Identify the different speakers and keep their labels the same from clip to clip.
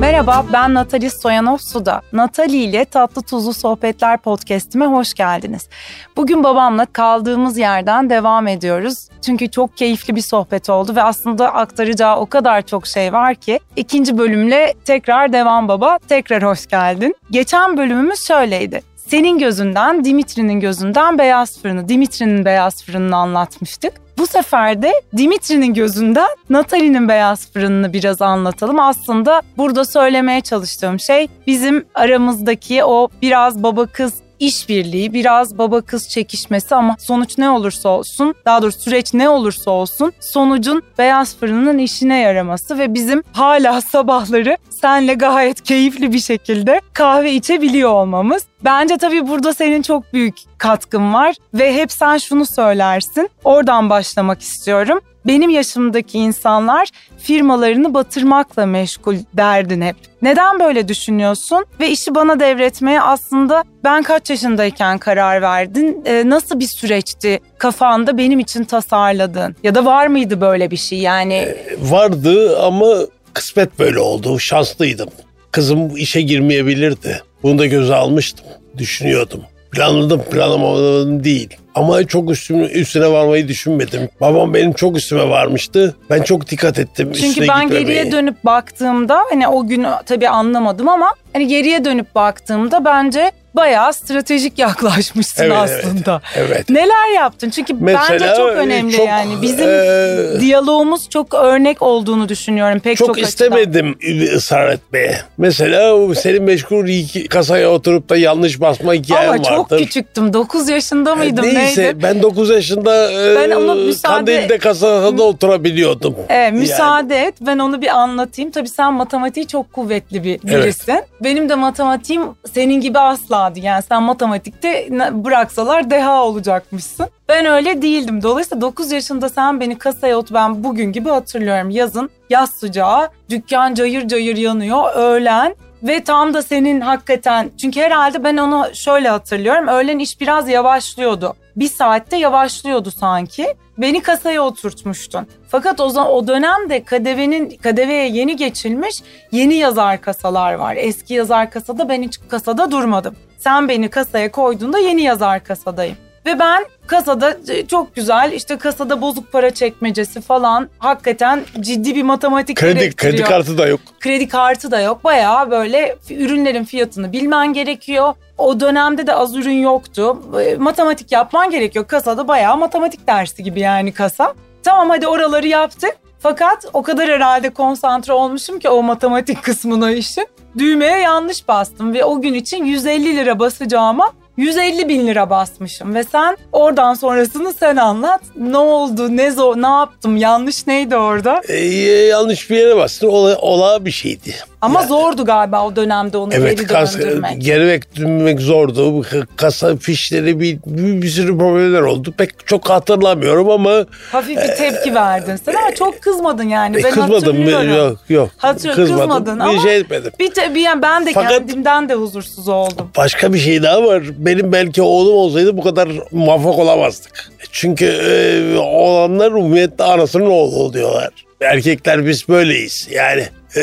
Speaker 1: Merhaba, ben Natali Soyanov Suda. Natali ile Tatlı Tuzlu Sohbetler podcast'ime hoş geldiniz. Bugün babamla kaldığımız yerden devam ediyoruz. Çünkü çok keyifli bir sohbet oldu ve aslında aktaracağı o kadar çok şey var ki. ikinci bölümle tekrar devam baba, tekrar hoş geldin. Geçen bölümümüz şöyleydi. Senin gözünden, Dimitri'nin gözünden beyaz fırını, Dimitri'nin beyaz fırınını anlatmıştık. Bu sefer de Dimitri'nin gözünden Natalie'nin beyaz fırınını biraz anlatalım. Aslında burada söylemeye çalıştığım şey bizim aramızdaki o biraz baba kız işbirliği, biraz baba kız çekişmesi ama sonuç ne olursa olsun, daha doğrusu süreç ne olursa olsun sonucun beyaz fırının işine yaraması ve bizim hala sabahları senle gayet keyifli bir şekilde kahve içebiliyor olmamız. Bence tabii burada senin çok büyük katkın var ve hep sen şunu söylersin. Oradan başlamak istiyorum. Benim yaşımdaki insanlar firmalarını batırmakla meşgul derdin hep. Neden böyle düşünüyorsun? Ve işi bana devretmeye aslında ben kaç yaşındayken karar verdin? Ee, nasıl bir süreçti kafanda benim için tasarladın? Ya da var mıydı böyle bir şey yani? Ee,
Speaker 2: vardı ama kısmet böyle oldu. Şanslıydım. Kızım işe girmeyebilirdi. Bunu da göze almıştım. Düşünüyordum. Planladım planlamadım değil. Ama çok üstüne, üstüne varmayı düşünmedim. Babam benim çok üstüme varmıştı. Ben çok dikkat ettim
Speaker 1: Çünkü ben
Speaker 2: gitmemeyi.
Speaker 1: geriye dönüp baktığımda hani o gün tabii anlamadım ama hani geriye dönüp baktığımda bence bayağı stratejik yaklaşmışsın evet, aslında.
Speaker 2: Evet, evet.
Speaker 1: Neler yaptın? Çünkü Mesela, bence çok önemli çok, yani. Bizim e, diyalogumuz çok örnek olduğunu düşünüyorum pek çok,
Speaker 2: çok istemedim açıdan. ısrar etmeye. Mesela senin meşgul kasaya oturup da yanlış basma hikayen vardır.
Speaker 1: Ama çok küçüktüm. 9 yaşında mıydım?
Speaker 2: E, neyse
Speaker 1: neydi?
Speaker 2: ben 9 yaşında e, ben onu müsaade... Kandil'de kasada oturabiliyordum.
Speaker 1: Evet müsaade yani. et ben onu bir anlatayım. Tabii sen matematiği çok kuvvetli bir birisin. Evet. Benim de matematiğim senin gibi asla dehaydı. Yani sen matematikte bıraksalar deha olacakmışsın. Ben öyle değildim. Dolayısıyla 9 yaşında sen beni kasaya ot ben bugün gibi hatırlıyorum. Yazın yaz sıcağı dükkan cayır cayır yanıyor öğlen ve tam da senin hakikaten çünkü herhalde ben onu şöyle hatırlıyorum. Öğlen iş biraz yavaşlıyordu. Bir saatte yavaşlıyordu sanki. Beni kasaya oturtmuştun. Fakat o zaman o dönemde KDV'nin KDV'ye yeni geçilmiş yeni yazar kasalar var. Eski yazar kasada ben hiç kasada durmadım. Sen beni kasaya koyduğunda yeni yazar kasadayım. Ve ben kasada e, çok güzel işte kasada bozuk para çekmecesi falan hakikaten ciddi bir matematik
Speaker 2: kredi, Kredi kartı da yok.
Speaker 1: Kredi kartı da yok. Bayağı böyle ürünlerin fiyatını bilmen gerekiyor. O dönemde de az ürün yoktu. E, matematik yapman gerekiyor. Kasada bayağı matematik dersi gibi yani kasa. Tamam hadi oraları yaptık. Fakat o kadar herhalde konsantre olmuşum ki o matematik kısmına işin. Düğmeye yanlış bastım ve o gün için 150 lira basacağıma 150 bin lira basmışım ve sen oradan sonrasını sen anlat. Ne oldu, ne zor, ne yaptım, yanlış neydi orada?
Speaker 2: Ee, yanlış bir yere bastın, ola, ola bir şeydi.
Speaker 1: Ama yani, zordu galiba o dönemde onu evet, geri kas, döndürmek.
Speaker 2: Geri dönmek zordu. Kasa fişleri bir, bir, bir sürü problemler oldu. Pek çok hatırlamıyorum ama...
Speaker 1: Hafif bir tepki e, verdin sen ama çok kızmadın yani. Ben
Speaker 2: kızmadım yok yok.
Speaker 1: Hatırlıyorum kızmadım. kızmadın ama
Speaker 2: bir şey etmedim.
Speaker 1: Bir, bir yani ben de Fakat, kendimden de huzursuz oldum.
Speaker 2: Başka bir şey daha var. Benim belki oğlum olsaydı bu kadar muvaffak olamazdık. Çünkü e, oğlanlar umumiyetle anasının oğlu diyorlar. Erkekler biz böyleyiz yani.
Speaker 1: Ee,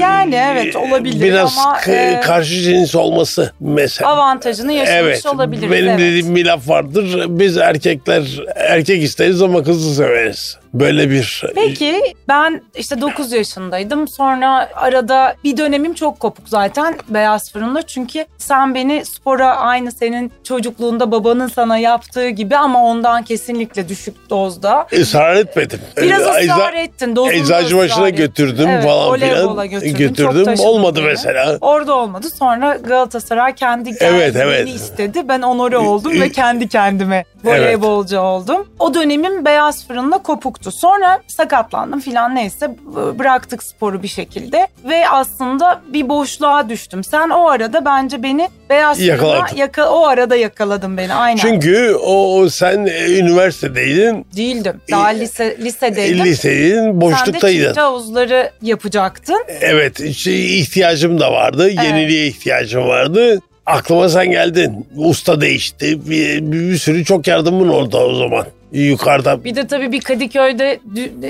Speaker 1: yani evet olabilir
Speaker 2: biraz
Speaker 1: ama
Speaker 2: e, karşı cins olması mesela.
Speaker 1: Avantajını yaşamış
Speaker 2: evet,
Speaker 1: olabilir.
Speaker 2: Benim
Speaker 1: evet.
Speaker 2: dediğim bir laf vardır. Biz erkekler erkek isteriz ama kızı severiz. Böyle bir...
Speaker 1: Peki ben işte 9 yaşındaydım. Sonra arada bir dönemim çok kopuk zaten beyaz fırında. Çünkü sen beni spora aynı senin çocukluğunda babanın sana yaptığı gibi ama ondan kesinlikle düşük dozda.
Speaker 2: Israr etmedim.
Speaker 1: Biraz ısrar Eza, ettin.
Speaker 2: Eczacı başına götürdüm evet, falan filan. Götürdüm. götürdüm. Olmadı beni. mesela.
Speaker 1: Orada olmadı. Sonra Galatasaray kendi evet, evet. istedi. Ben onore oldum ve kendi kendime voleybolcu evet. oldum. O dönemim beyaz fırında kopuktu. Sonra sakatlandım filan neyse bıraktık sporu bir şekilde ve aslında bir boşluğa düştüm. Sen o arada bence beni beyaz Yakaladın. Yaka, o arada yakaladın beni aynen.
Speaker 2: Çünkü o sen e, üniversitedeydin.
Speaker 1: Değildim. Daha e, lise lisedeydim.
Speaker 2: Lisedeydin, boşluktaydın. Sen
Speaker 1: de havuzları yapacaktın.
Speaker 2: Evet, şey, ihtiyacım da vardı. Evet. Yeniliğe ihtiyacım vardı. Aklıma sen geldin. Usta değişti. Bir, bir, bir sürü çok yardımın oldu o zaman. Yukarıda.
Speaker 1: Bir de tabii bir Kadıköy'de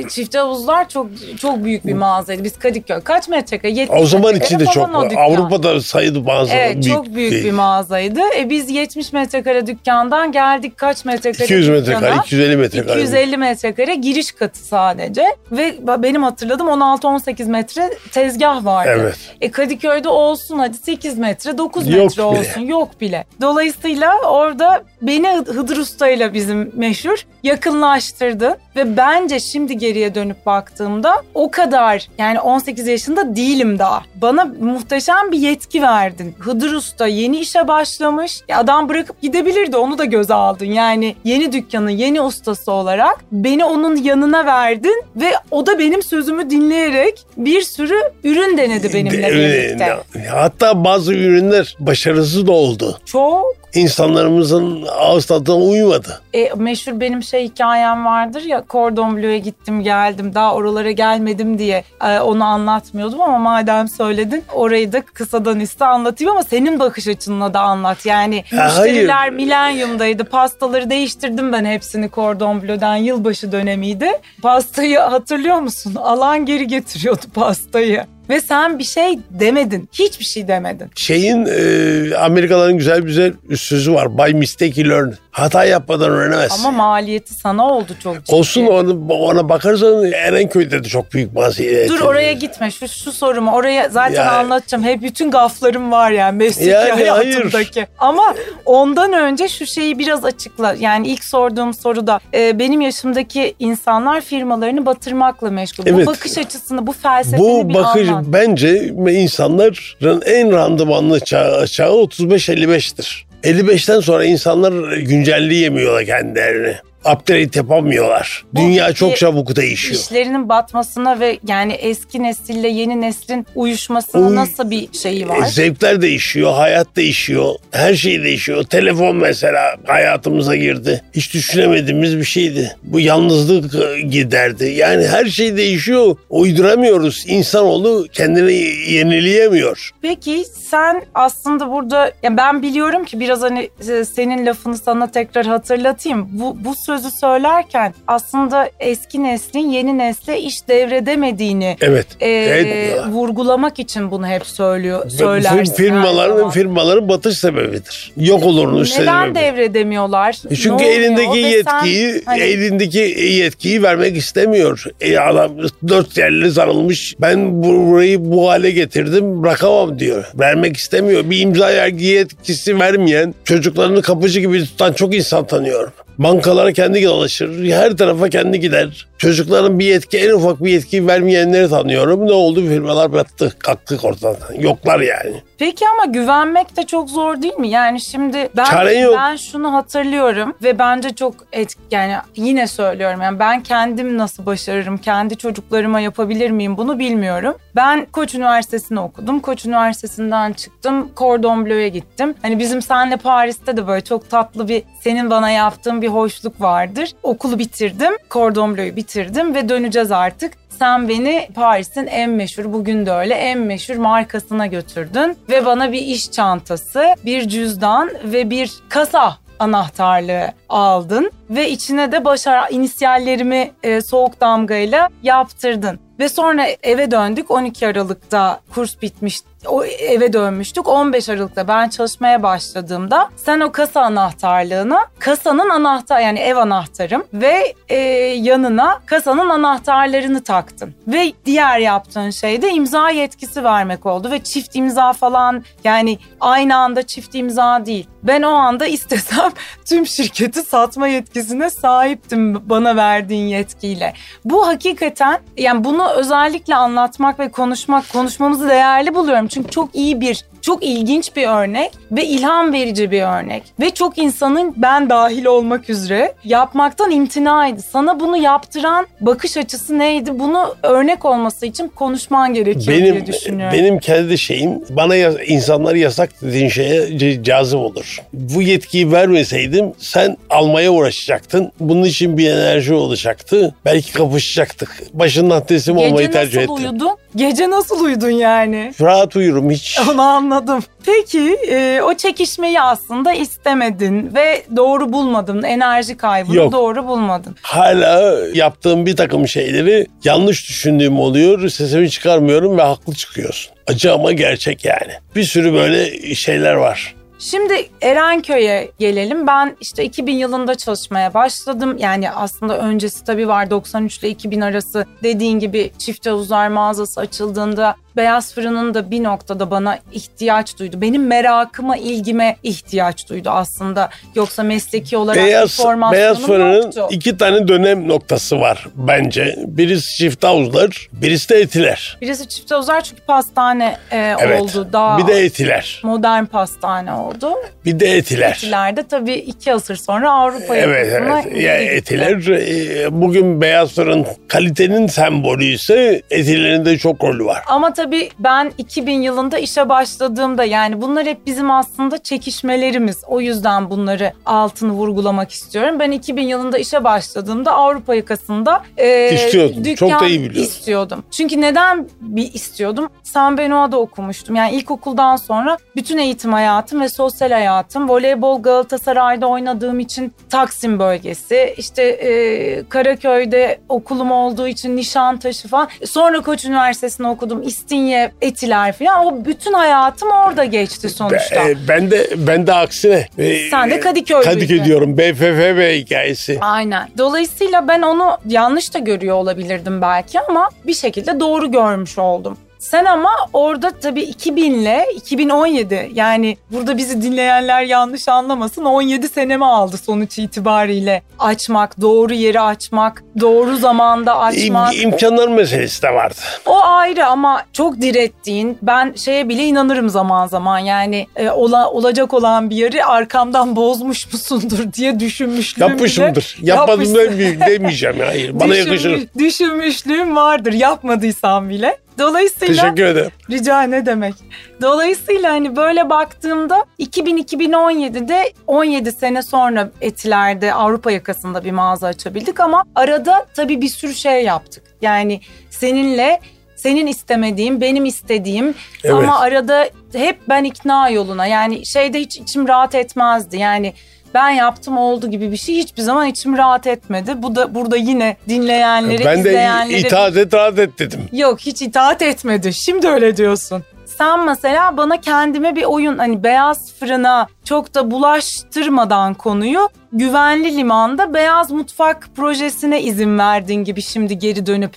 Speaker 1: çift havuzlar çok çok büyük bir mağazaydı. Biz Kadıköy kaç metrekare? 70
Speaker 2: O zaman içinde
Speaker 1: falan
Speaker 2: çok. Avrupa'da sayılı mağaza
Speaker 1: Evet çok büyük
Speaker 2: değil.
Speaker 1: bir mağazaydı. E biz 70 metrekare dükkandan geldik kaç metrekare
Speaker 2: 200
Speaker 1: dükkana?
Speaker 2: metrekare, 250 metrekare.
Speaker 1: 250 metrekare giriş katı sadece ve benim hatırladığım 16-18 metre tezgah vardı.
Speaker 2: Evet.
Speaker 1: E Kadıköy'de olsun hadi 8 metre 9
Speaker 2: Yok
Speaker 1: metre
Speaker 2: bile.
Speaker 1: olsun yok bile. Dolayısıyla orada beni Hıdır Usta'yla bizim meşhur yakınlaştırdı ve bence şimdi geriye dönüp baktığımda o kadar yani 18 yaşında değilim daha. Bana muhteşem bir yetki verdin. Hıdır Usta yeni işe başlamış. Ya adam bırakıp gidebilirdi onu da göze aldın. Yani yeni dükkanın yeni ustası olarak beni onun yanına verdin ve o da benim sözümü dinleyerek bir sürü ürün denedi benimle birlikte.
Speaker 2: Hatta bazı ürünler başarısız da oldu.
Speaker 1: Çok
Speaker 2: İnsanlarımızın ağız tadına uymadı.
Speaker 1: E, meşhur benim şey hikayem vardır ya Cordon Bleu'ya gittim geldim daha oralara gelmedim diye e, onu anlatmıyordum ama madem söyledin orayı da kısadan iste anlatayım ama senin bakış açınla da anlat. Yani
Speaker 2: Ya
Speaker 1: müşteriler
Speaker 2: hayır.
Speaker 1: milenyumdaydı pastaları değiştirdim ben hepsini Cordon Bleu'den yılbaşı dönemiydi. Pastayı hatırlıyor musun? Alan geri getiriyordu pastayı. Ve sen bir şey demedin. Hiçbir şey demedin.
Speaker 2: Şeyin e, Amerikalıların güzel güzel sözü var. By mistake you learn. Hata yapmadan öğrenemezsin.
Speaker 1: Ama maliyeti sana oldu çok ciddi.
Speaker 2: Olsun ona, ona bakarsan Erenköy'de de çok büyük maliyet.
Speaker 1: Dur oraya gitme. Şu şu sorumu oraya zaten
Speaker 2: Yani-
Speaker 1: anlatacağım. Hep bütün gaflarım var yani mesleki
Speaker 2: Yani
Speaker 1: hayatımdaki. Ama ondan önce şu şeyi biraz açıkla. Yani ilk sorduğum soruda e, benim yaşımdaki insanlar firmalarını batırmakla meşgul.
Speaker 2: Evet.
Speaker 1: Bu bakış açısını, bu felsefeni
Speaker 2: Bu
Speaker 1: bir
Speaker 2: bakış
Speaker 1: anlat.
Speaker 2: bence insanların en randımanlı çağı, çağı 35-55'tir. 55'ten sonra insanlar güncelleyemiyorlar kendilerini. Update yapamıyorlar.
Speaker 1: Bu
Speaker 2: Dünya
Speaker 1: peki
Speaker 2: çok çabuk değişiyor.
Speaker 1: İşlerinin batmasına ve yani eski nesille yeni neslin uyuşmasına
Speaker 2: Uy-
Speaker 1: nasıl bir şeyi var?
Speaker 2: E, Zevkler değişiyor, hayat değişiyor, her şey değişiyor. Telefon mesela hayatımıza girdi. Hiç düşünemediğimiz bir şeydi. Bu yalnızlık e, giderdi. Yani her şey değişiyor. Uyduramıyoruz. İnsanoğlu kendini yenileyemiyor.
Speaker 1: Peki sen aslında burada ya ben biliyorum ki biraz hani e, senin lafını sana tekrar hatırlatayım. Bu bu sözü söylerken aslında eski neslin yeni nesle iş devredemediğini
Speaker 2: Evet.
Speaker 1: e,
Speaker 2: evet.
Speaker 1: vurgulamak için bunu hep söylüyor söylersin.
Speaker 2: firmaların
Speaker 1: zaman.
Speaker 2: firmaların batış sebebidir. Yok olurunuz
Speaker 1: Neden
Speaker 2: sebebi.
Speaker 1: devredemiyorlar?
Speaker 2: E Çünkü
Speaker 1: Ne oluyor?
Speaker 2: elindeki
Speaker 1: sen,
Speaker 2: yetkiyi
Speaker 1: hani,
Speaker 2: elindeki yetkiyi vermek istemiyor. E adam dört yerli sarılmış. Ben burayı bu hale getirdim bırakamam diyor. Vermek istemiyor. Bir imza yetkisi vermeyen çocuklarını kapıcı gibi tutan çok insan tanıyorum. Bankalara kendi dolaşır. Her tarafa kendi gider. Çocukların bir yetki, en ufak bir yetki vermeyenleri tanıyorum. Ne oldu? Firmalar battı. Kalktık ortadan. Yoklar yani.
Speaker 1: Peki ama güvenmek de çok zor değil mi? Yani şimdi ben
Speaker 2: Çaren yok.
Speaker 1: ben şunu hatırlıyorum ve bence çok et yani yine söylüyorum yani ben kendim nasıl başarırım, kendi çocuklarıma yapabilir miyim bunu bilmiyorum. Ben Koç Üniversitesi'ni okudum. Koç Üniversitesi'nden çıktım. Cordon Bleu'ya gittim. Hani bizim senle Paris'te de böyle çok tatlı bir senin bana yaptığın bir hoşluk vardır. Okulu bitirdim. Cordon Bleu'yu bitirdim ve döneceğiz artık. Sen beni Paris'in en meşhur, bugün de öyle en meşhur markasına götürdün. Ve bana bir iş çantası, bir cüzdan ve bir kasa anahtarlığı aldın. Ve içine de başar inisiyallerimi e, soğuk damgayla yaptırdın. Ve sonra eve döndük 12 Aralık'ta kurs bitmiş o eve dönmüştük 15 Aralık'ta ben çalışmaya başladığımda sen o kasa anahtarlığına kasanın anahtar yani ev anahtarım ve e, yanına kasanın anahtarlarını taktın. Ve diğer yaptığın şey de imza yetkisi vermek oldu ve çift imza falan yani aynı anda çift imza değil. Ben o anda istesem tüm şirketi satma yetkisine sahiptim bana verdiğin yetkiyle. Bu hakikaten yani bunu özellikle anlatmak ve konuşmak konuşmamızı değerli buluyorum. Çünkü çok iyi bir çok ilginç bir örnek ve ilham verici bir örnek. Ve çok insanın ben dahil olmak üzere yapmaktan imtinaydı. Sana bunu yaptıran bakış açısı neydi? Bunu örnek olması için konuşman gerekiyor
Speaker 2: Benim
Speaker 1: diye düşünüyorum.
Speaker 2: benim kendi şeyim bana ya- insanlar yasak dediğin şeye cazip olur. Bu yetkiyi vermeseydim sen almaya uğraşacaktın. Bunun için bir enerji olacaktı. Belki kapışacaktık. Başından teslim olmayı
Speaker 1: Gece
Speaker 2: tercih
Speaker 1: nasıl
Speaker 2: ettim.
Speaker 1: uyudun? Gece nasıl uyudun yani?
Speaker 2: Rahat uyurum hiç.
Speaker 1: Onu anlat anladım. Peki e, o çekişmeyi aslında istemedin ve doğru bulmadın. Enerji kaybını
Speaker 2: Yok.
Speaker 1: doğru bulmadın.
Speaker 2: Hala yaptığım bir takım şeyleri yanlış düşündüğüm oluyor. Sesimi çıkarmıyorum ve haklı çıkıyorsun. Acı ama gerçek yani. Bir sürü böyle şeyler var.
Speaker 1: Şimdi Erenköy'e gelelim. Ben işte 2000 yılında çalışmaya başladım. Yani aslında öncesi tabii var 93 ile 2000 arası dediğin gibi çift havuzlar mağazası açıldığında Beyaz Fırın'ın da bir noktada bana ihtiyaç duydu. Benim merakıma, ilgime ihtiyaç duydu aslında. Yoksa mesleki olarak bir
Speaker 2: Beyaz,
Speaker 1: formasyonum
Speaker 2: Beyaz Fırın'ın
Speaker 1: yoktu.
Speaker 2: iki tane dönem noktası var bence. Birisi çift havuzlar, birisi de etiler.
Speaker 1: Birisi çift havuzlar çünkü pastane e,
Speaker 2: Evet.
Speaker 1: oldu. Daha
Speaker 2: Bir de etiler.
Speaker 1: modern pastane oldu.
Speaker 2: Bir de etiler.
Speaker 1: Etilerde tabii iki asır sonra Avrupa
Speaker 2: Evet evet. Ya etiler e, bugün beyaz fırın kalitenin sembolü ise etilerin de çok rolü var.
Speaker 1: Ama tabii ben 2000 yılında işe başladığımda yani bunlar hep bizim aslında çekişmelerimiz. O yüzden bunları altını vurgulamak istiyorum. Ben 2000 yılında işe başladığımda Avrupa yakasında e,
Speaker 2: İstiyordun.
Speaker 1: dükkan
Speaker 2: Çok da iyi biliyorsun.
Speaker 1: istiyordum. Çünkü neden bir istiyordum? San Benoît'da okumuştum. Yani ilkokuldan sonra bütün eğitim hayatım ve sosyal hayatım voleybol Galatasaray'da oynadığım için Taksim bölgesi, işte e, Karaköy'de okulum olduğu için Nişantaşı falan. Sonra Koç Üniversitesi'nde okudum. İstinye, Etiler falan. O bütün hayatım orada geçti sonuçta.
Speaker 2: E, ben de ben de aksine. e,
Speaker 1: Sen de Kadıköy'lüydün.
Speaker 2: Kadıköy diyorum. BFFB hikayesi.
Speaker 1: Aynen. Dolayısıyla ben onu yanlış da görüyor olabilirdim belki ama bir şekilde doğru görmüş oldum. Sen ama orada tabii 2000 ile 2017 yani burada bizi dinleyenler yanlış anlamasın 17 senemi aldı sonuç itibariyle açmak, doğru yeri açmak, doğru zamanda açmak.
Speaker 2: İm, imkanlar meselesi de vardı.
Speaker 1: O ayrı ama çok direttiğin ben şeye bile inanırım zaman zaman yani e, ola, olacak olan bir yeri arkamdan bozmuş musundur diye düşünmüşlüğüm bile-
Speaker 2: Yapmışımdır. Yapmadım
Speaker 1: Yapmışsın.
Speaker 2: dem- demeyeceğim. Hayır. Bana
Speaker 1: Düşünmüş-
Speaker 2: yakışır.
Speaker 1: Düşünmüşlüğüm vardır yapmadıysam bile. Dolayısıyla
Speaker 2: Teşekkür ederim.
Speaker 1: rica ne demek. Dolayısıyla hani böyle baktığımda 2000-2017'de 17 sene sonra Etiler'de Avrupa yakasında bir mağaza açabildik ama arada tabii bir sürü şey yaptık. Yani seninle senin istemediğim, benim istediğim
Speaker 2: Evet.
Speaker 1: ama arada hep ben ikna yoluna yani şeyde hiç içim rahat etmezdi. Yani ben yaptım oldu gibi bir şey hiçbir zaman içim rahat etmedi. Bu da burada yine dinleyenlere,
Speaker 2: Ben de
Speaker 1: izleyenlere
Speaker 2: itaat et rahat et dedim.
Speaker 1: Yok hiç itaat etmedi. Şimdi öyle diyorsun. Sen mesela bana kendime bir oyun hani beyaz fırına çok da bulaştırmadan konuyu güvenli limanda beyaz mutfak projesine izin verdin gibi şimdi geri dönüp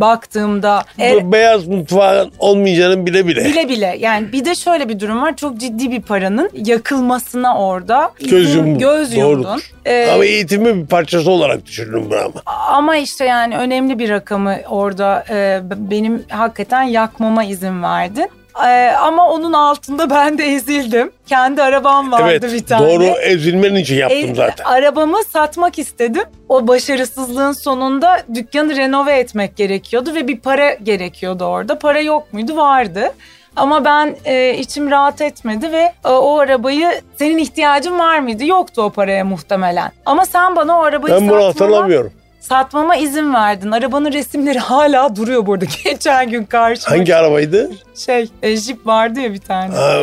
Speaker 1: baktığımda e,
Speaker 2: Bu beyaz mutfağın olmayacağını bile bile.
Speaker 1: bile bile yani bir de şöyle bir durum var çok ciddi bir paranın yakılmasına orada
Speaker 2: Göz yumdun.
Speaker 1: göz
Speaker 2: Doğrudur.
Speaker 1: yumdun. Ee,
Speaker 2: Ama eğitimin bir parçası olarak düşündüm bunu ama.
Speaker 1: Ama işte yani önemli bir rakamı orada e, benim hakikaten yakmama izin verdin. E, ama onun altında ben de ezildim. Kendi arabam vardı
Speaker 2: evet
Speaker 1: bir tane.
Speaker 2: doğru ezilmen için yaptım
Speaker 1: E,
Speaker 2: zaten.
Speaker 1: Arabamı satmak istedim. O başarısızlığın sonunda dükkanı renove etmek gerekiyordu ve bir para gerekiyordu orada. Para yok muydu? Vardı. Ama ben e, içim rahat etmedi ve e, o arabayı senin ihtiyacın var mıydı? Yoktu o paraya muhtemelen. Ama sen bana o arabayı
Speaker 2: Ben bunu
Speaker 1: satmama-
Speaker 2: hatırlamıyorum.
Speaker 1: Satmama izin verdin. Arabanın resimleri hala duruyor burada. Geçen gün karşıma
Speaker 2: Hangi arabaydı?
Speaker 1: şey e, Jeep vardı ya bir tane.
Speaker 2: Ha,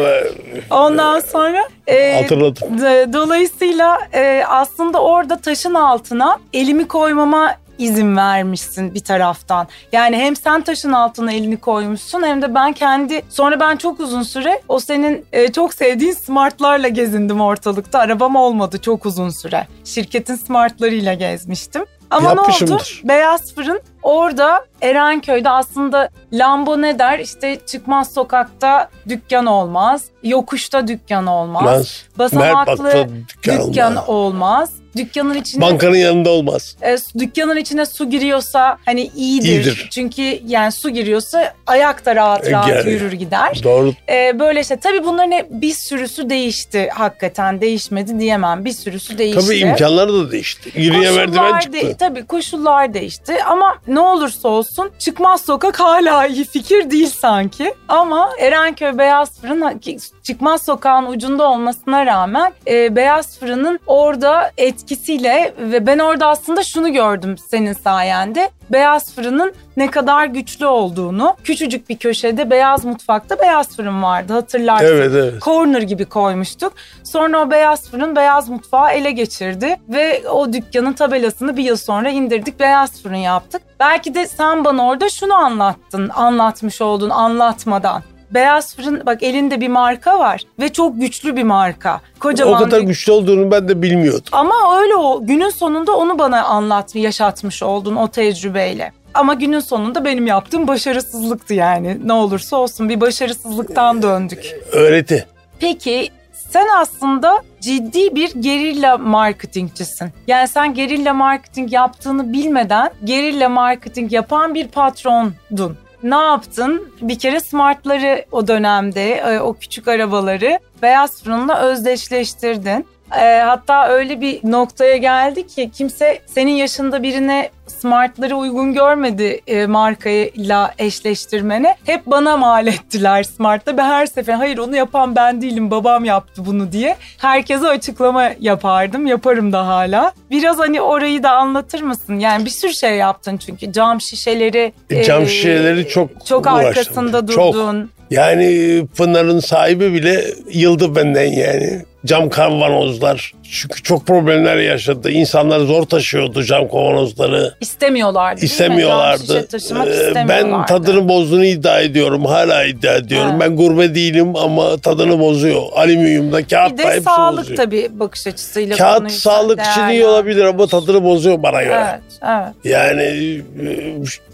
Speaker 1: Ondan sonra e,
Speaker 2: hatırladım.
Speaker 1: d- dolayısıyla e, aslında orada taşın altına elimi koymama izin vermişsin bir taraftan. Yani hem sen taşın altına elini koymuşsun hem de ben kendi sonra ben çok uzun süre o senin e, çok sevdiğin smartlarla gezindim ortalıkta. Arabam olmadı çok uzun süre. Şirketin smartlarıyla gezmiştim. Ama ne oldu? Beyaz Fırın orada Erenköy'de aslında Lambo ne der? İşte çıkmaz sokakta dükkan olmaz. Yokuşta dükkan olmaz. Basamaklı
Speaker 2: dükkan,
Speaker 1: dükkan
Speaker 2: olmaz.
Speaker 1: olmaz. Dükkanın içine
Speaker 2: Bankanın yanında olmaz.
Speaker 1: e, dükkanın içine su giriyorsa hani iyidir.
Speaker 2: İyidir.
Speaker 1: Çünkü yani su giriyorsa ayak da rahat
Speaker 2: E,
Speaker 1: rahat
Speaker 2: yani.
Speaker 1: yürür gider.
Speaker 2: Doğru.
Speaker 1: E, böyle şey. Tabii bunların hep bir sürüsü değişti hakikaten. Değişmedi diyemem. Bir sürüsü değişti.
Speaker 2: Tabii imkanlar da değişti. Yürüye merdiven çıktı.
Speaker 1: de- tabii koşullar değişti ama ne olursa olsun çıkmaz sokak hala iyi fikir değil sanki. Ama Erenköy Beyaz Fırın çıkmaz sokağın ucunda olmasına rağmen e, Beyaz Fırın'ın orada et, etkisiyle ve ben orada aslında şunu gördüm senin sayende. Beyaz fırının ne kadar güçlü olduğunu. Küçücük bir köşede beyaz mutfakta beyaz fırın vardı hatırlarsın.
Speaker 2: Evet evet.
Speaker 1: Corner gibi koymuştuk. Sonra o beyaz fırın beyaz mutfağı ele geçirdi ve o dükkanın tabelasını bir yıl sonra indirdik beyaz fırın yaptık. Belki de sen bana orada şunu anlattın, anlatmış oldun anlatmadan. Beyaz fırın bak elinde bir marka var ve çok güçlü bir marka. Kocaman
Speaker 2: O kadar
Speaker 1: bir-
Speaker 2: güçlü olduğunu ben de bilmiyordum.
Speaker 1: ama öyle o günün sonunda onu bana anlat, yaşatmış oldun o tecrübeyle. Ama günün sonunda benim yaptığım başarısızlıktı yani. Ne olursa olsun bir başarısızlıktan döndük.
Speaker 2: Öğreti.
Speaker 1: Peki sen aslında ciddi bir gerilla marketingcisin. Yani sen gerilla marketing yaptığını bilmeden gerilla marketing yapan bir patrondun. Ne yaptın? Bir kere smartları o dönemde, e, o küçük arabaları beyaz fırınla özdeşleştirdin. E, hatta öyle bir noktaya geldi ki kimse senin yaşında birine smartları uygun görmedi e, markayla eşleştirmene. Hep bana mal ettiler smartla. Ben her sefer hayır onu yapan ben değilim babam yaptı bunu diye. Herkese açıklama yapardım. Yaparım da hala. Biraz hani orayı da anlatır mısın? Yani bir sürü şey yaptın çünkü cam şişeleri.
Speaker 2: Cam
Speaker 1: e,
Speaker 2: şişeleri çok
Speaker 1: Çok
Speaker 2: uğraştım.
Speaker 1: arkasında
Speaker 2: Çok.
Speaker 1: durdun.
Speaker 2: Yani Pınar'ın sahibi bile yıldı benden yani. Cam kavanozlar. Çünkü çok problemler yaşadı. İnsanlar zor taşıyordu cam kavanozları.
Speaker 1: İstemiyorlardı
Speaker 2: İstemiyorlardı.
Speaker 1: taşımak
Speaker 2: Ee,
Speaker 1: istemiyorlardı.
Speaker 2: Ben tadını bozduğunu iddia ediyorum. Hala iddia ediyorum.
Speaker 1: Evet.
Speaker 2: Ben gurme değilim ama tadını bozuyor. Alüminyumda,
Speaker 1: Bir
Speaker 2: kağıtta
Speaker 1: de
Speaker 2: hepsi
Speaker 1: sağlık
Speaker 2: bozuyor.
Speaker 1: tabii bakış açısıyla.
Speaker 2: Kağıt sağlık için iyi olabilir ama tadını bozuyor bana göre.
Speaker 1: Evet, evet.
Speaker 2: Yani e,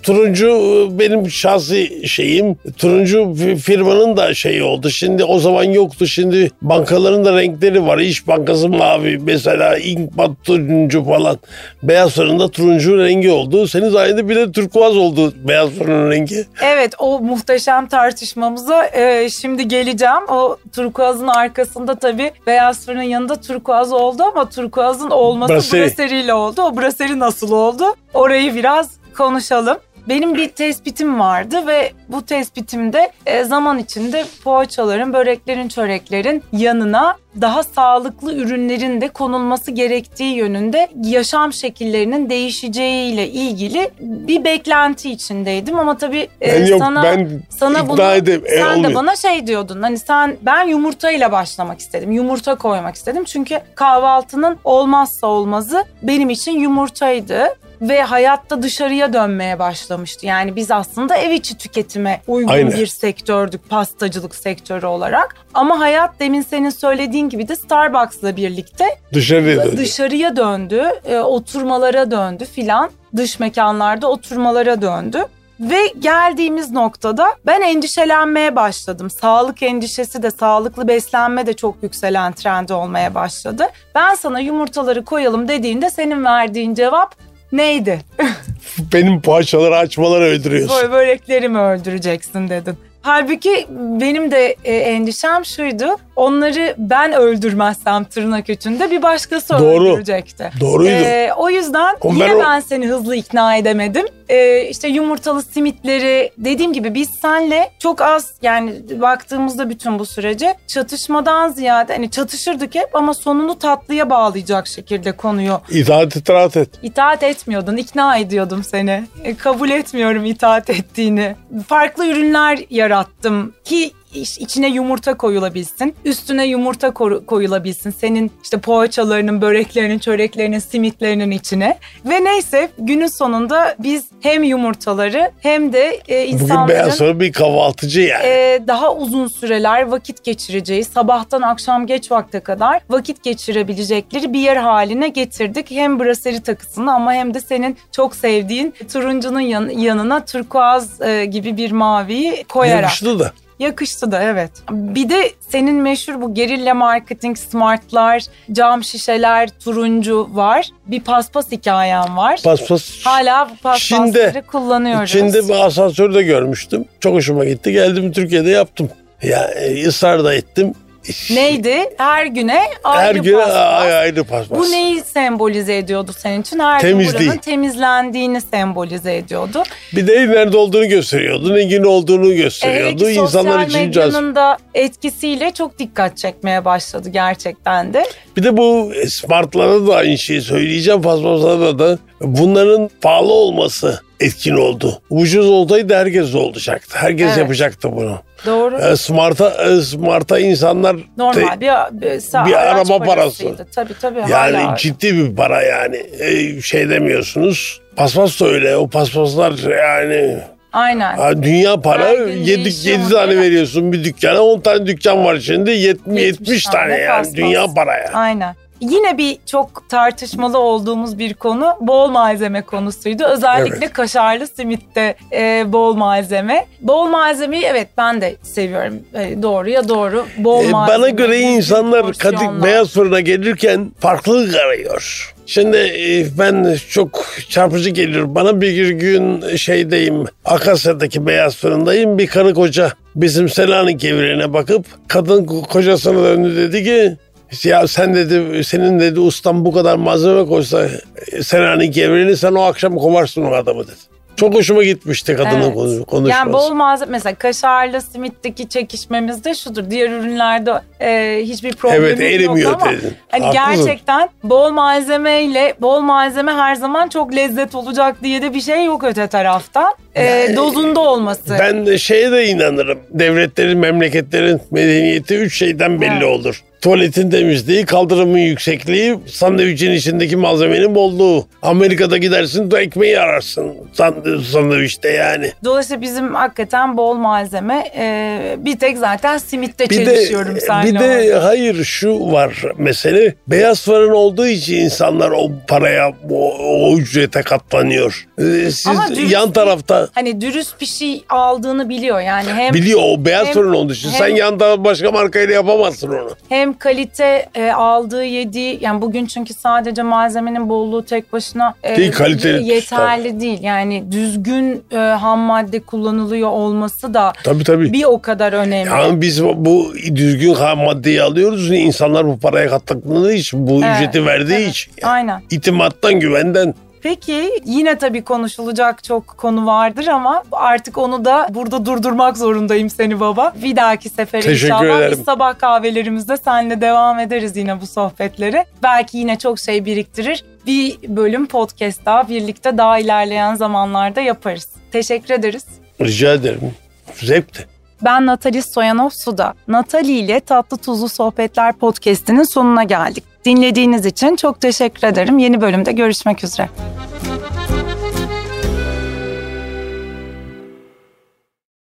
Speaker 2: turuncu e, benim şahsi şeyim. Turuncu fi- firmanın da şeyi oldu. Şimdi o zaman yoktu. Şimdi bankaların da renkleri var. İş Bankası mavi mesela İnkbat turuncu falan. Beyaz fırında turuncu rengi oldu. Senin sayende bir de turkuaz oldu beyaz fırının rengi.
Speaker 1: Evet o muhteşem tartışmamıza e, şimdi geleceğim. O turkuazın arkasında tabii beyaz fırının yanında turkuaz oldu ama turkuazın olması
Speaker 2: Brasserie.
Speaker 1: braseriyle oldu. O braseri nasıl oldu? Orayı biraz konuşalım. Benim bir tespitim vardı ve bu tespitimde e, zaman içinde poğaçaların, böreklerin, çöreklerin yanına daha sağlıklı ürünlerin de konulması gerektiği yönünde yaşam şekillerinin değişeceğiyle ilgili bir beklenti içindeydim ama tabii e,
Speaker 2: Ben yok
Speaker 1: sana
Speaker 2: ben
Speaker 1: sana bunu
Speaker 2: edeyim. E,
Speaker 1: sen de
Speaker 2: olmuyor.
Speaker 1: bana şey diyordun hani sen ben yumurtayla başlamak istedim. Yumurta koymak istedim. Çünkü kahvaltının olmazsa olmazı benim için yumurtaydı ve hayatta dışarıya dönmeye başlamıştı. Yani biz aslında ev içi tüketime uygun
Speaker 2: Aynen.
Speaker 1: bir sektördük pastacılık sektörü olarak. Ama hayat demin senin söylediğin gibi de Starbucks'la birlikte
Speaker 2: dışarıya döndüm.
Speaker 1: dışarıya döndü, e, oturmalara döndü filan. Dış mekanlarda oturmalara döndü. Ve geldiğimiz noktada ben endişelenmeye başladım. Sağlık endişesi de sağlıklı beslenme de çok yükselen trend olmaya başladı. Ben sana yumurtaları koyalım dediğinde senin verdiğin cevap neydi?
Speaker 2: Benim poğaçaları açmaları öldürüyorsun.
Speaker 1: Böyle böreklerimi öldüreceksin dedin. Halbuki benim de e, endişem şuydu. Onları ben öldürmezsem tırnak içinde bir başkası
Speaker 2: Doğru.
Speaker 1: öldürecekti.
Speaker 2: Doğruydu.
Speaker 1: Ee, o yüzden
Speaker 2: O
Speaker 1: yine
Speaker 2: ben o-
Speaker 1: ben seni hızlı ikna edemedim. Ee, işte yumurtalı simitleri dediğim gibi biz senle çok az yani baktığımızda bütün bu sürece çatışmadan ziyade hani çatışırdık hep ama sonunu tatlıya bağlayacak şekilde konuyu
Speaker 2: İtaat et, rahat et.
Speaker 1: İtaat etmiyordun, ikna ediyordum seni. E, kabul etmiyorum itaat ettiğini. Farklı ürünler yarattım ki içine yumurta koyulabilsin. Üstüne yumurta koyulabilsin. Senin işte poğaçalarının, böreklerinin, çöreklerinin, simitlerinin içine. Ve neyse günün sonunda biz hem yumurtaları hem de e,
Speaker 2: Bugün
Speaker 1: insanların
Speaker 2: beyaz sonra bir kahvaltıcı yani.
Speaker 1: e, daha uzun süreler vakit geçireceği, sabahtan akşam geç vakte kadar vakit geçirebilecekleri bir yer haline getirdik. Hem braseri takısını ama hem de senin çok sevdiğin turuncunun yan- yanına turkuaz e, gibi bir maviyi koyarak.
Speaker 2: Yakıştı da.
Speaker 1: Yakıştı da evet. Bir de senin meşhur bu gerilla marketing, smartlar, cam şişeler, turuncu var. Bir paspas hikayen var.
Speaker 2: Paspas.
Speaker 1: Hala bu paspasları
Speaker 2: Çin'de-
Speaker 1: kullanıyoruz.
Speaker 2: Çin'de bir asansörde görmüştüm. Çok hoşuma gitti. Geldim Türkiye'de yaptım. Ya e, ısrar da ettim.
Speaker 1: Neydi? Her güne ayrı
Speaker 2: Her gün
Speaker 1: paspas.
Speaker 2: ay- ayrı paspas.
Speaker 1: Bu neyi sembolize ediyordu senin için? Her
Speaker 2: Temizliği.
Speaker 1: buranın temizlendiğini sembolize ediyordu.
Speaker 2: Bir de nerede olduğunu gösteriyordu. Ne gün olduğunu gösteriyordu.
Speaker 1: ki
Speaker 2: İnsanlar
Speaker 1: sosyal
Speaker 2: için cazip.
Speaker 1: medyanın da etkisiyle çok dikkat çekmeye başladı gerçekten de.
Speaker 2: Bir de bu smartlara da aynı şeyi söyleyeceğim. Fazlasına da bunların pahalı olması etkin oldu. Ucuz olsaydı herkes olacaktı. Herkes
Speaker 1: Evet.
Speaker 2: yapacaktı bunu.
Speaker 1: Doğru.
Speaker 2: E, Smart'a e, Smart'a insanlar
Speaker 1: Normal bir, bir, sa-
Speaker 2: bir
Speaker 1: araç
Speaker 2: araba parası.
Speaker 1: Tabii tabii.
Speaker 2: yani
Speaker 1: hala.
Speaker 2: ciddi bir para yani. E, şey demiyorsunuz. Paspas da öyle. O paspaslar yani
Speaker 1: Aynen.
Speaker 2: Ha, dünya para
Speaker 1: gün
Speaker 2: 7
Speaker 1: değişiyor
Speaker 2: 7 tane veriyorsun bir dükkana 10 tane dükkan var şimdi 70 70 tane
Speaker 1: tane
Speaker 2: yani
Speaker 1: paspas.
Speaker 2: dünya para yani.
Speaker 1: Aynen. Yine bir çok tartışmalı olduğumuz bir konu bol malzeme konusuydu. Özellikle
Speaker 2: Evet.
Speaker 1: kaşarlı simitte e, bol malzeme. Bol malzemeyi evet ben de seviyorum. E, doğruya doğru. Bol
Speaker 2: E,
Speaker 1: malzeme.
Speaker 2: bana göre insanlar Kadık beyaz fırına gelirken farklılık arıyor. Şimdi e, ben çok çarpıcı gelir. Bana bir gün şeydeyim Akasya'daki beyaz fırındayım. Bir karı koca bizim Selanik evlerine bakıp kadın kocasına döndü dedi ki ya sen dedi senin dedi ustan bu kadar malzeme koysa e, Selanik evlerini sen o akşam kovarsın o adamı dedi. Çok hoşuma gitmişti kadının
Speaker 1: Evet.
Speaker 2: konu- konuşması.
Speaker 1: Yani bol malzeme mesela kaşarlı simitteki çekişmemiz de şudur. Diğer ürünlerde e, hiçbir problem
Speaker 2: Evet, erimiyor
Speaker 1: yok ama
Speaker 2: dedin.
Speaker 1: hani
Speaker 2: Haklısın.
Speaker 1: gerçekten bol malzemeyle bol malzeme her zaman çok lezzet olacak diye de bir şey yok öte taraftan. E, dozunda olması.
Speaker 2: Ben de şeye de inanırım. Devletlerin, memleketlerin medeniyeti üç şeyden belli
Speaker 1: Evet.
Speaker 2: olur. Tuvaletin temizliği, kaldırımın yüksekliği, sandviçin içindeki malzemenin bolluğu. Amerika'da gidersin de ekmeği ararsın sand- sandviçte yani.
Speaker 1: Dolayısıyla bizim hakikaten bol malzeme e, bir tek zaten simitte
Speaker 2: Bir de,
Speaker 1: çelişiyorum seninle.
Speaker 2: bir de hayır şu var mesele. Beyaz fırın olduğu için insanlar o paraya, o, o ücrete katlanıyor. Ee, Siz
Speaker 1: Ama
Speaker 2: yan
Speaker 1: bir- Hani dürüst bir şey aldığını biliyor yani hem
Speaker 2: biliyor o beyaz
Speaker 1: hem-
Speaker 2: fırın olduğu için. Sen
Speaker 1: hem-
Speaker 2: yan taraf başka markayla yapamazsın onu.
Speaker 1: hem kalite e, aldığı yediği yani bugün çünkü sadece malzemenin bolluğu tek başına e,
Speaker 2: Değil, kaliteli
Speaker 1: yeterli değil. Yani düzgün e, ham madde kullanılıyor olması da
Speaker 2: Tabii tabii.
Speaker 1: bir o kadar önemli.
Speaker 2: Yani biz bu düzgün ham maddeyi alıyoruz. İnsanlar bu paraya katlandığı için, bu
Speaker 1: Evet,
Speaker 2: ücreti verdiği
Speaker 1: evet.
Speaker 2: için.
Speaker 1: Aynen.
Speaker 2: İtimattan, güvenden.
Speaker 1: Peki yine tabii konuşulacak çok konu vardır ama artık onu da burada durdurmak zorundayım seni baba. Bir dahaki sefere
Speaker 2: Teşekkür
Speaker 1: inşallah
Speaker 2: ederim.
Speaker 1: biz sabah kahvelerimizde seninle devam ederiz yine bu sohbetlere. Belki yine çok şey biriktirir. Bir bölüm podcast daha birlikte daha ilerleyen zamanlarda yaparız. Teşekkür ederiz.
Speaker 2: Rica ederim. Zevkti.
Speaker 1: Ben Natalis Soyanov Suda. Natali ile Tatlı Tuzlu Sohbetler podcastinin sonuna geldik. Dinlediğiniz için çok teşekkür ederim. Yeni bölümde görüşmek üzere.